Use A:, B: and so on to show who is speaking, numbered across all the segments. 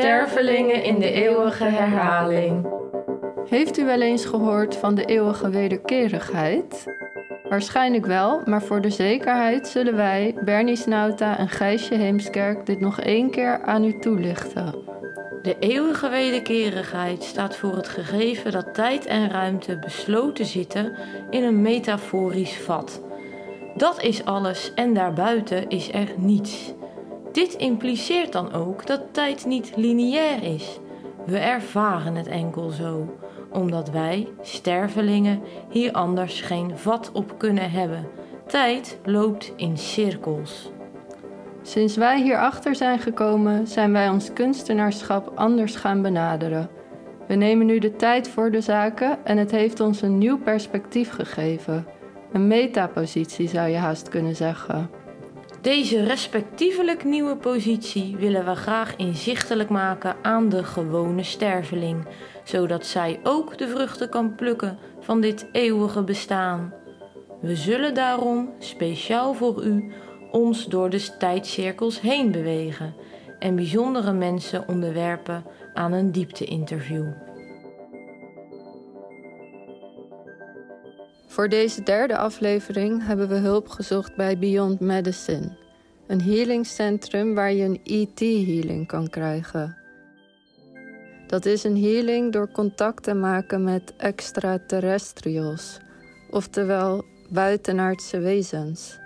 A: stervelingen in de eeuwige herhaling.
B: Heeft u wel eens gehoord van de eeuwige wederkerigheid? Waarschijnlijk wel, maar voor de zekerheid zullen wij, Bernie Snauta en Gijsje Heemskerk, dit nog één keer aan u toelichten.
A: De eeuwige wederkerigheid staat voor het gegeven dat tijd en ruimte besloten zitten in een metaforisch vat. Dat is alles en daarbuiten is er niets. Dit impliceert dan ook dat tijd niet lineair is. We ervaren het enkel zo, omdat wij, stervelingen, hier anders geen vat op kunnen hebben. Tijd loopt in cirkels.
B: Sinds wij hierachter zijn gekomen, zijn wij ons kunstenaarschap anders gaan benaderen. We nemen nu de tijd voor de zaken en het heeft ons een nieuw perspectief gegeven. Een metapositie zou je haast kunnen zeggen.
A: Deze respectievelijk nieuwe positie willen we graag inzichtelijk maken aan de gewone sterveling, zodat zij ook de vruchten kan plukken van dit eeuwige bestaan. We zullen daarom, speciaal voor u, ons door de tijdcirkels heen bewegen en bijzondere mensen onderwerpen aan een diepte-interview.
B: Voor deze derde aflevering hebben we hulp gezocht bij Beyond Medicine, een healingcentrum waar je een ET-healing kan krijgen. Dat is een healing door contact te maken met extraterrestrials, oftewel buitenaardse wezens.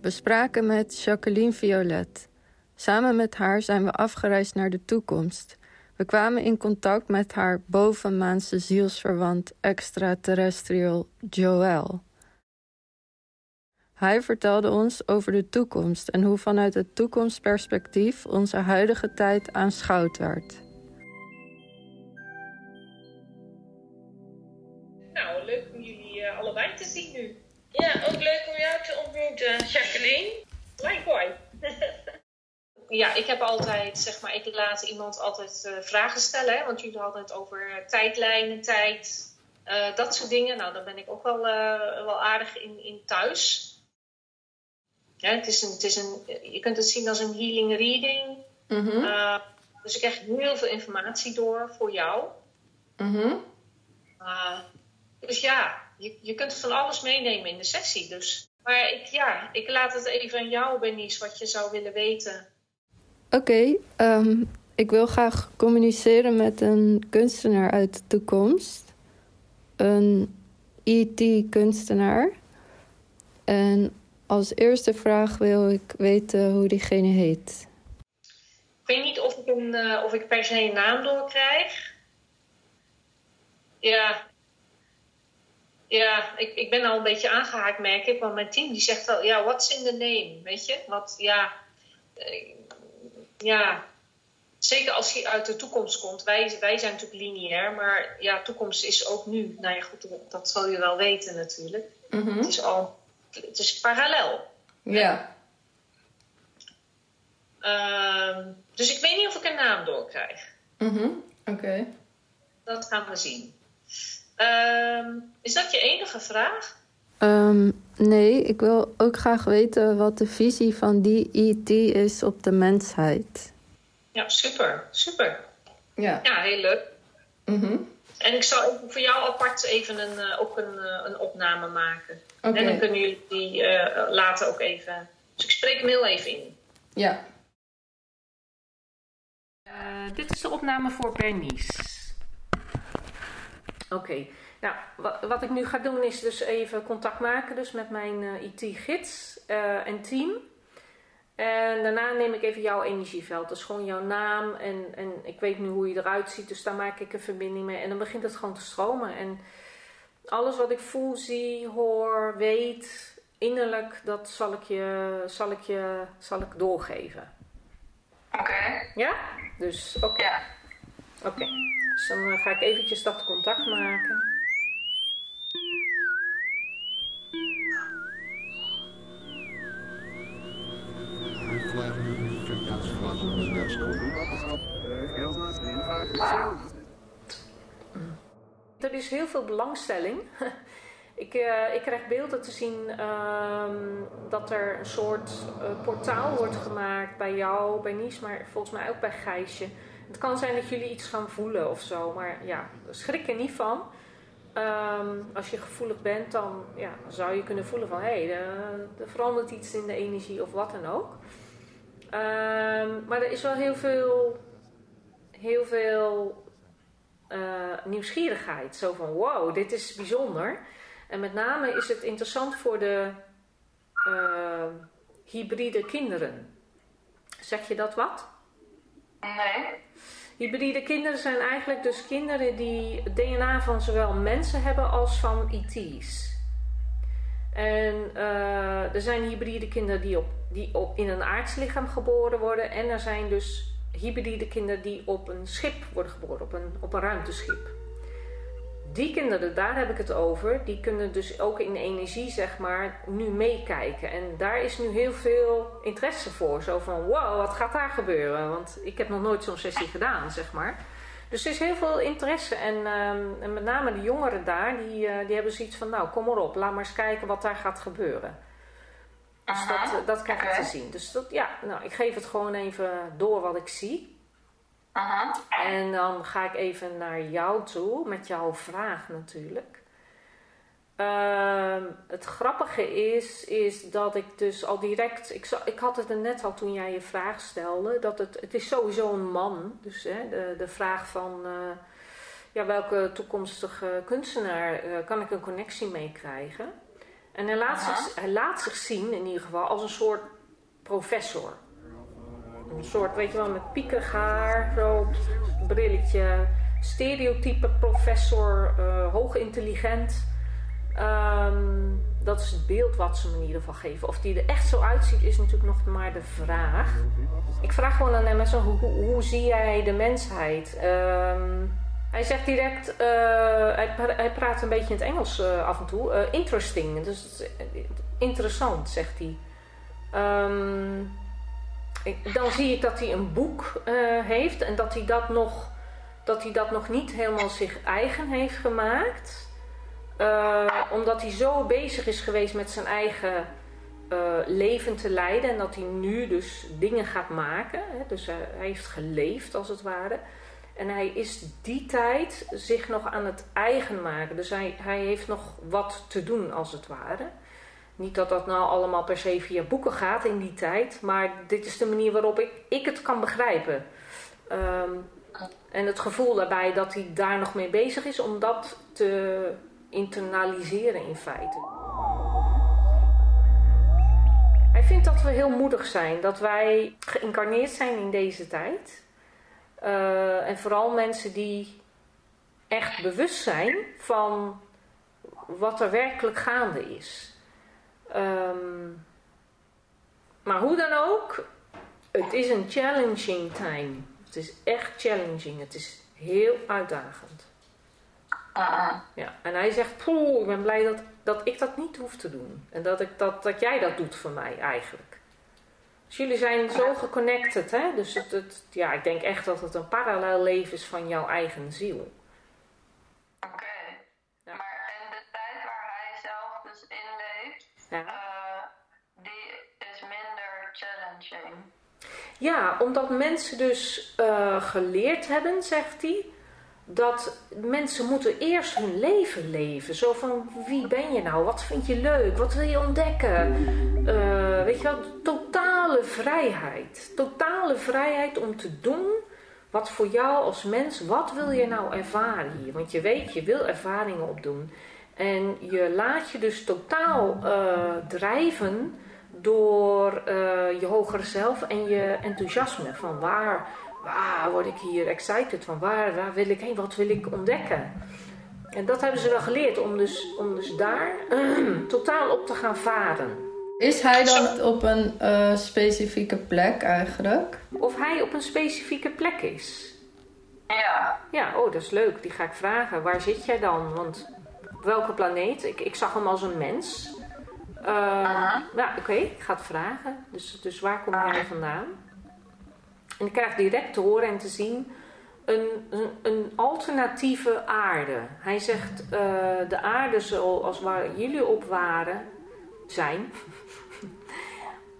B: We spraken met Jacqueline Violet. Samen met haar zijn we afgereisd naar de toekomst. We kwamen in contact met haar bovenmaanse zielsverwant extraterrestrial Joel. Hij vertelde ons over de toekomst en hoe vanuit het toekomstperspectief onze huidige tijd aanschouwd werd.
C: Nou, leuk om jullie uh, allebei te zien nu. Ja, ook leuk om jou te ontmoeten, Jacqueline. Likewise. Ja, ik heb altijd, zeg maar, ik laat iemand altijd uh, vragen stellen. Hè, want jullie hadden het over tijdlijnen, tijd, uh, dat soort dingen. Nou, daar ben ik ook wel, wel aardig in, in thuis. Ja, het is een, het is een, je kunt het zien als een healing reading. Mm -hmm. dus ik krijg heel veel informatie door voor jou.
B: Mm -hmm.
C: dus ja, je, je kunt van alles meenemen in de sessie. Dus. Maar ik, ja, ik laat het even aan jou, Benice, wat je zou willen weten.
B: Oké, um, ik wil graag communiceren met een kunstenaar uit de toekomst. Een IT-kunstenaar. En als eerste vraag wil ik weten hoe diegene heet.
C: Ik weet niet of ik, een, uh, of ik per se een naam doorkrijg. Ja, ja, ik, ik ben al een beetje aangehaakt, merk ik. Want mijn team die zegt wel, ja, what's in the name? Weet je? Wat, ja, uh, ja, zeker als hij uit de toekomst komt. Wij, wij zijn natuurlijk lineair, maar ja, toekomst is ook nu. Nou ja, goed, dat zal je wel weten natuurlijk.
B: Mm -hmm.
C: Het is al, het is parallel.
B: Ja.
C: Uh, dus ik weet niet of ik een naam doorkrijg.
B: Mhm, mm oké. Okay.
C: Dat gaan we zien. Uh, is dat je enige vraag?
B: Um, nee, ik wil ook graag weten wat de visie van die IT is op de mensheid.
C: Ja, super, super.
B: Ja,
C: ja heel leuk.
B: Mm -hmm.
C: En ik zal even voor jou apart even een, uh, ook een, uh, een opname maken.
B: Okay.
C: En dan kunnen jullie die uh, later ook even. Dus ik spreek hem heel even in.
B: Ja.
A: dit is de opname voor Bernice. Oké, okay. Nou wat, ik nu ga doen is dus even contact maken dus met mijn uh, IT-gids uh, en team. En daarna neem ik even jouw energieveld, dus gewoon jouw naam en, en ik weet nu hoe je eruit ziet, dus daar maak ik een verbinding mee en dan begint het gewoon te stromen. En alles wat ik voel, zie, hoor, weet, innerlijk, dat zal ik je, zal ik je zal ik doorgeven.
C: Oké. Okay.
A: Ja? Dus oké. Okay.
C: Ja.
A: Oké. Okay. Dus dan uh, ga ik eventjes dat contact maken. Er is heel veel belangstelling.
C: Ik, uh, ik krijg beelden te zien ehm, dat er een soort uh, portaal wordt gemaakt bij jou, bij Nies, maar volgens mij ook bij Gijsje. Het kan zijn dat jullie iets gaan voelen of zo, maar ja, schrik er niet van. Um, als je gevoelig bent, dan ja, zou je kunnen voelen van hé, hey, er verandert iets in de energie of wat dan ook. Um, maar er is wel heel veel, heel veel uh, nieuwsgierigheid. Zo van wow, dit is bijzonder. En met name is het interessant voor de uh, hybride kinderen. Zeg je dat wat?
D: Nee.
C: Hybride kinderen zijn eigenlijk dus kinderen die het DNA van zowel mensen hebben als van IT's. En uh, er zijn hybride kinderen die, op, die op, in een aardslichaam geboren worden. En er zijn dus hybride kinderen die op een schip worden geboren, op een, op een ruimteschip die kinderen, daar heb ik het over, die kunnen dus ook in energie, zeg maar, nu meekijken. En daar is nu heel veel interesse voor. Zo van, wow, wat gaat daar gebeuren? Want ik heb nog nooit zo'n sessie gedaan, zeg maar. Dus er is heel veel interesse. En, um, en met name de jongeren daar, die, uh, die hebben zoiets van, nou, kom maar op, laat maar eens kijken wat daar gaat gebeuren. Dus uh -huh. dat, dat krijg ik okay. te zien. Dus dat, ja, nou, ik geef het gewoon even door wat ik zie. En dan ga ik even naar jou toe met jouw vraag natuurlijk. Uh, het grappige is, is dat ik dus al direct, ik, ik had het er net al toen jij je vraag stelde, dat het, het is sowieso een man. Dus hè, de, de vraag van uh, ja, welke toekomstige kunstenaar uh, kan ik een connectie mee krijgen. En hij laat, zich, hij laat zich zien in ieder geval als een soort professor. Een soort, weet je wel, met piekig haar, zo, brilletje, stereotype professor, uh, hoog intelligent. Um, dat is het beeld wat ze me in ieder geval geven. Of die er echt zo uitziet, is natuurlijk nog maar de vraag. Ik vraag gewoon aan hem, zo, hoe, hoe zie jij de mensheid? Um, hij zegt direct, uh, hij, praat een beetje in het Engels uh, af en toe. Uh, interesting, dus interessant, zegt hij. Um, dan zie ik dat hij een boek heeft en dat hij dat nog, dat hij dat nog niet helemaal zich eigen heeft gemaakt. Omdat hij zo bezig is geweest met zijn eigen leven te leiden en dat hij nu dus dingen gaat maken. Hè? Dus hij heeft geleefd als het ware. En hij is die tijd zich nog aan het eigen maken. Dus hij, hij heeft nog wat te doen als het ware. Niet dat dat nou allemaal per se via boeken gaat in die tijd, maar dit is de manier waarop ik, ik het kan begrijpen. Um, en het gevoel daarbij dat hij daar nog mee bezig is om dat te internaliseren in feite. Hij vindt dat we heel moedig zijn, dat wij geïncarneerd zijn in deze tijd. Uh, en vooral mensen die echt bewust zijn van wat er werkelijk gaande is. Um, maar hoe dan ook, het is een challenging time. Het is echt challenging. Het is heel uitdagend.
D: Uh.
C: Ja, en hij zegt, poeh, ik ben blij dat, dat ik dat niet hoef te doen. En dat, ik, dat, dat jij dat doet voor mij eigenlijk. Dus jullie zijn zo geconnected, hè? Dus het, het, ja, ik denk echt dat het een parallel leven is van jouw eigen ziel.
D: Oké. Okay. Ja. Maar in de tijd waar hij zelf dus in leeft, ja. Uh, die is minder challenging.
C: Ja, omdat mensen dus uh, geleerd hebben, zegt hij, dat mensen moeten eerst hun leven leven. Zo van, wie ben je nou? Wat vind je leuk? Wat wil je ontdekken? Uh, weet je wel, totale vrijheid. Totale vrijheid om te doen wat voor jou als mens, wat wil je nou ervaren hier? Want je weet, je wil ervaringen opdoen. En je laat je dus totaal uh, drijven door uh, je hogere zelf en je enthousiasme. Van waar, waar word ik hier excited van? Waar, waar wil ik heen? Wat wil ik ontdekken? En dat hebben ze wel geleerd om dus, om dus daar uh, totaal op te gaan varen.
B: Is hij dan op een uh, specifieke plek eigenlijk?
C: Of hij op een specifieke plek is?
D: Ja.
C: Ja, oh dat is leuk. Die ga ik vragen. Waar zit jij dan? Want welke planeet? Ik, ik zag hem als een mens. Uh. Ja, oké, okay, ik ga het vragen. Dus, dus waar kom jij vandaan? En ik krijg direct te horen en te zien een, een, een alternatieve aarde. Hij zegt, uh, de aarde zoals waar jullie op waren, zijn,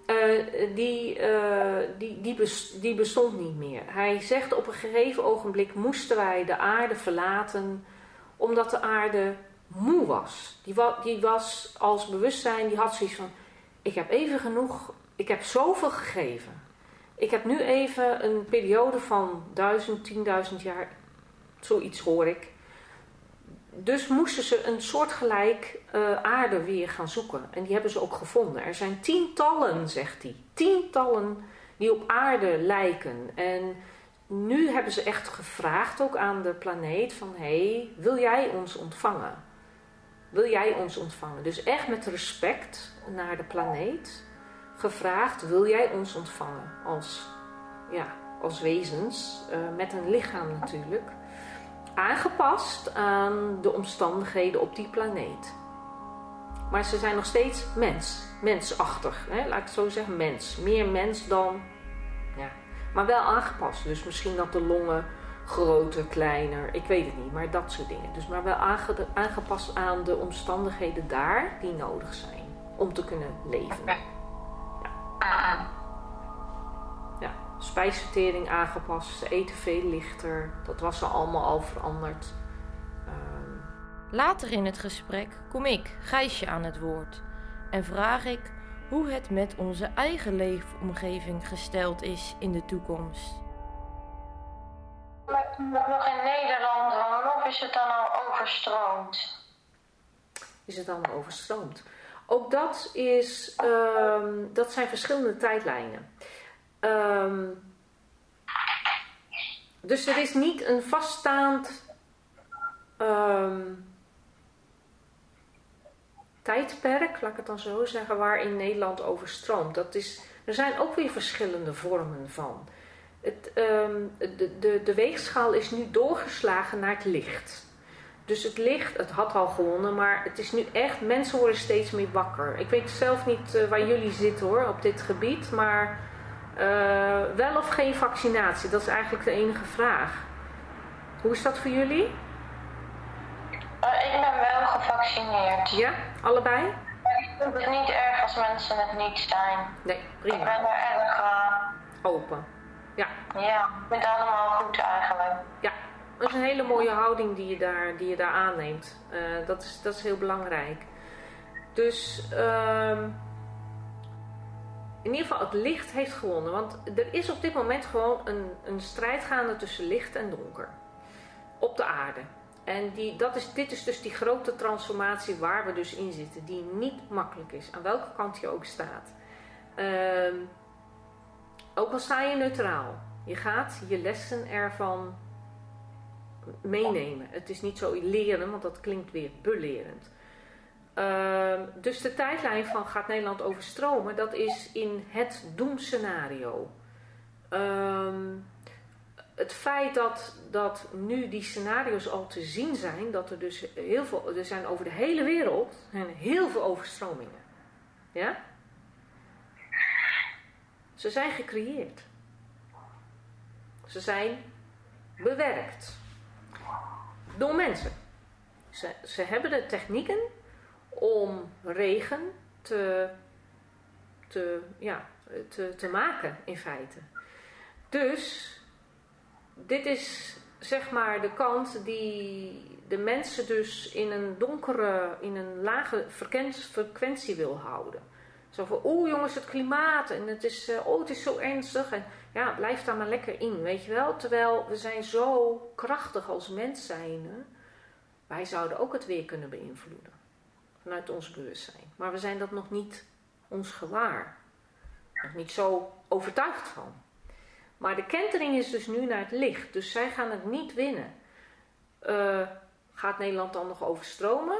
C: die, uh, die, die, bes, die bestond niet meer. Hij zegt op een gegeven ogenblik moesten wij de aarde verlaten omdat de aarde moe was. Die, die was als bewustzijn, die had zoiets van, ik heb even genoeg, ik heb zoveel gegeven. Ik heb nu even een periode van duizend, tienduizend jaar, zoiets hoor ik. Dus moesten ze een soortgelijk uh, aarde weer gaan zoeken. En die hebben ze ook gevonden. Er zijn tientallen, zegt hij. Tientallen die op aarde lijken. En nu hebben ze echt gevraagd ook aan de planeet van... hé, hey, wil jij ons ontvangen? Wil jij ons ontvangen? Dus echt met respect naar de planeet gevraagd: wil jij ons ontvangen als, ja, als wezens, uh, met een lichaam natuurlijk, aangepast aan de omstandigheden op die planeet. Maar ze zijn nog steeds mens, mensachtig, hè? laat ik het zo zeggen, mens. Meer mens dan, ja, maar wel aangepast. Dus misschien dat de longen groter, kleiner, ik weet het niet, maar dat soort dingen. Dus maar wel aangepast aan de omstandigheden daar die nodig zijn om te kunnen leven. Ja, spijsvertering aangepast, ze eten veel lichter. Dat was er allemaal al veranderd.
A: Ehm, Later in het gesprek kom ik, Gijsje, aan het woord. En vraag ik hoe het met onze eigen leefomgeving gesteld is in de toekomst.
D: nog in Nederland wonen of is het dan al overstroomd?
C: Is het dan overstroomd? Ook dat, is, um, dat zijn verschillende tijdlijnen. Um, dus er is niet een vaststaand um, tijdperk, laat ik het dan zo zeggen, waarin Nederland overstroomt. Dat is, er zijn ook weer verschillende vormen van. Het, de, de, de weegschaal is nu doorgeslagen naar het licht. Dus het licht, het had al gewonnen, maar het is nu echt, mensen worden steeds meer wakker. Ik weet zelf niet uh, waar jullie zitten hoor, op dit gebied, maar uh, wel of geen vaccinatie, dat is eigenlijk de enige vraag. Hoe is dat voor jullie?
D: Uh, ik ben wel gevaccineerd.
C: Ja, allebei?
D: Maar ik vind het niet erg als mensen het niet zijn.
C: Nee, prima.
D: Ik ben er erg
C: open. Ja.
D: Ja, ik vind het allemaal goed eigenlijk.
C: Ja, dat is een hele mooie houding die je daar, die je daar aanneemt. Uh, dat, is, dat is heel belangrijk. Dus um, in ieder geval, het licht heeft gewonnen. Want er is op dit moment gewoon een, een strijd gaande tussen licht en donker. Op de aarde. En die, dat is, dit is dus die grote transformatie waar we dus in zitten. Die niet makkelijk is. Aan welke kant je ook staat. Um, ook al sta je neutraal. Je gaat je lessen ervan meenemen. Het is niet zo leren, want dat klinkt weer belerend. Uh, dus de tijdlijn van gaat Nederland overstromen, dat is in het doemscenario. Uh, het feit dat, dat nu die scenario's al te zien zijn, dat er dus heel veel, er zijn over de hele wereld heel veel overstromingen. Ja? Ze zijn gecreëerd. Ze zijn bewerkt door mensen. Ze, ze hebben de technieken om regen te, te, ja, te, te maken in feite. Dus dit is zeg maar de kant die de mensen dus in een donkere, in een lage frequentie wil houden. Zo van, oeh jongens, het klimaat en het is, uh, oh het is zo ernstig. En ja, blijf daar maar lekker in, weet je wel. Terwijl we zijn zo krachtig als mens zijn. Wij zouden ook het weer kunnen beïnvloeden. Vanuit ons bewustzijn. Maar we zijn dat nog niet ons gewaar. Nog niet zo overtuigd van. Maar de kentering is dus nu naar het licht. Dus zij gaan het niet winnen. Uh, gaat Nederland dan nog overstromen?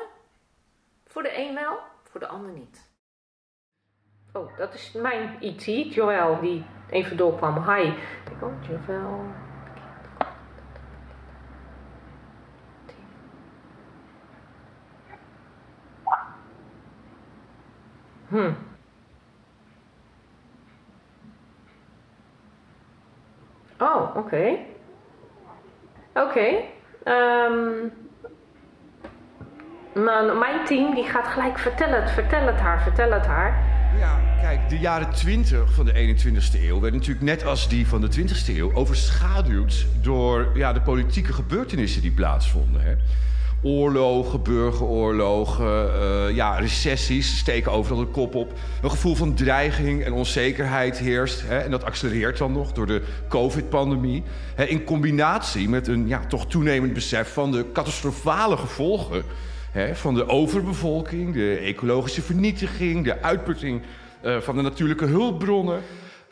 C: Voor de een wel, voor de ander niet. Oh, dat is mijn IT, Joël, die even doorkwam. Hi. Ik oh, Joël. Hm. Oh, oké. Okay. Oké. Ehm, mijn team die gaat gelijk vertellen vertel het haar, vertel het haar.
E: De jaren 20 van de 21ste eeuw werden natuurlijk net als die van de 20ste eeuw overschaduwd door ja, de politieke gebeurtenissen die plaatsvonden. Hè. Oorlogen, burgeroorlogen, uh, ja, recessies steken overal de kop op. Een gevoel van dreiging en onzekerheid heerst. Hè, en dat accelereert dan nog door de COVID-pandemie. In combinatie met een ja, toch toenemend besef van de catastrofale gevolgen van de overbevolking, de ecologische vernietiging, de uitputting uh, van de natuurlijke hulpbronnen.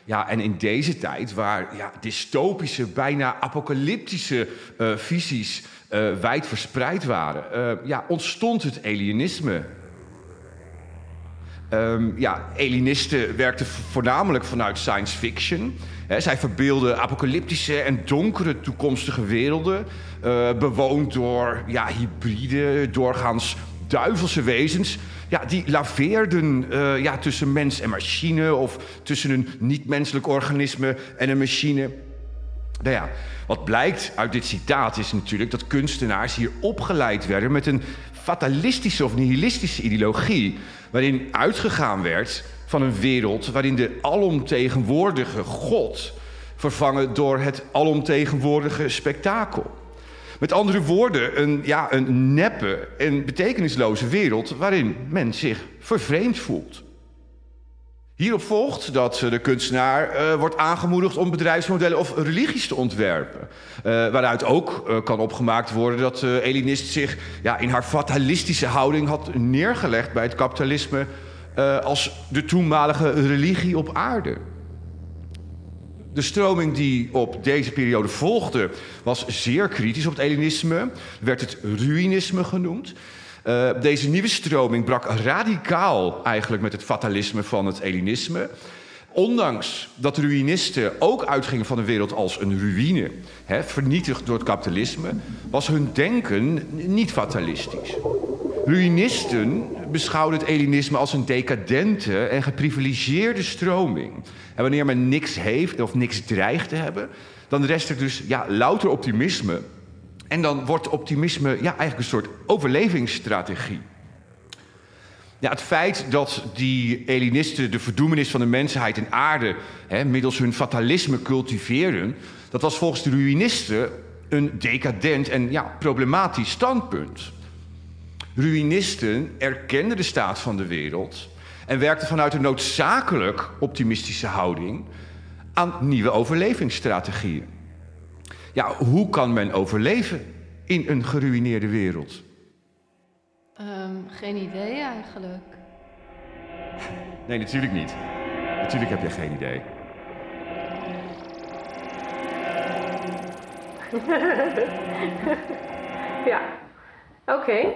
E: Ja, en in deze tijd waar ja, dystopische, bijna apocalyptische uh, visies uh, wijd verspreid waren, ja, ontstond het alienisme. Um, ja, alienisten werkten voornamelijk vanuit science fiction. He, zij verbeelden apocalyptische en donkere toekomstige werelden, bewoond door ja, hybride, doorgaans duivelse wezens. Ja, die laveerden uh, ja, tussen mens en machine of tussen een niet-menselijk organisme en een machine. Nou ja, wat blijkt uit dit citaat is natuurlijk dat kunstenaars hier opgeleid werden met een fatalistische of nihilistische ideologie, waarin uitgegaan werd van een wereld waarin de alomtegenwoordige God vervangen door het alomtegenwoordige spektakel. Met andere woorden, een, ja, een neppe en betekenisloze wereld waarin men zich vervreemd voelt. Hierop volgt dat de kunstenaar uh, wordt aangemoedigd om bedrijfsmodellen of religies te ontwerpen. Uh, waaruit ook kan opgemaakt worden dat de Elinist zich ja, in haar fatalistische houding had neergelegd bij het kapitalisme als de toenmalige religie op aarde. De stroming die op deze periode volgde was zeer kritisch op het Elinisme, werd het Ruïnisme genoemd. Uh, deze nieuwe stroming brak radicaal eigenlijk met het fatalisme van het Elinisme. Ondanks dat ruïnisten ook uitgingen van de wereld als een ruïne, hè, vernietigd door het kapitalisme, was hun denken niet fatalistisch. Ruïnisten beschouwden het Elinisme als een decadente en geprivilegeerde stroming. En wanneer men niks heeft of niks dreigt te hebben, dan rest er dus ja, louter optimisme en dan wordt optimisme ja, eigenlijk een soort overlevingsstrategie. Ja, het feit dat die Elinisten de verdoemenis van de mensheid en aarde hè, middels hun fatalisme cultiveren, dat was volgens de Ruïnisten een decadent en ja, problematisch standpunt. Ruïnisten erkenden de staat van de wereld en werkten vanuit een noodzakelijk optimistische houding aan nieuwe overlevingsstrategieën. Ja, hoe kan men overleven in een geruineerde wereld?
B: Um, geen idee eigenlijk.
E: Nee, natuurlijk niet. Natuurlijk heb je geen idee.
C: ja, oké.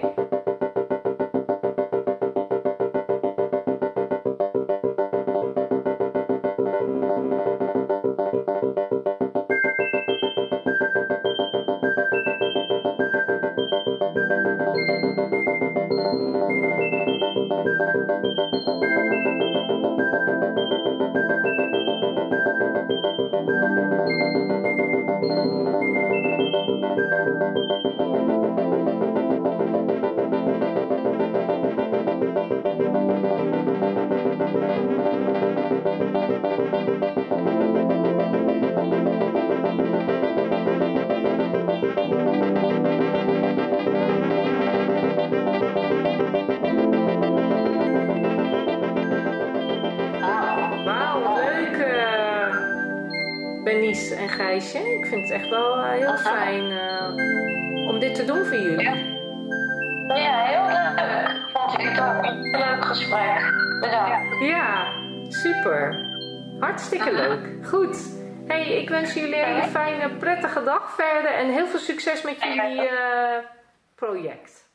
C: Okay. en Gijsje. Ik vind het echt wel uh, heel fijn uh, om dit te doen voor jullie.
D: Ja, ja heel leuk. Vond ik ook een leuk gesprek. Bedankt.
C: Ja, super. Hartstikke leuk. Goed. Hey, ik wens jullie een hele fijne, prettige dag verder en heel veel succes met jullie uh, project.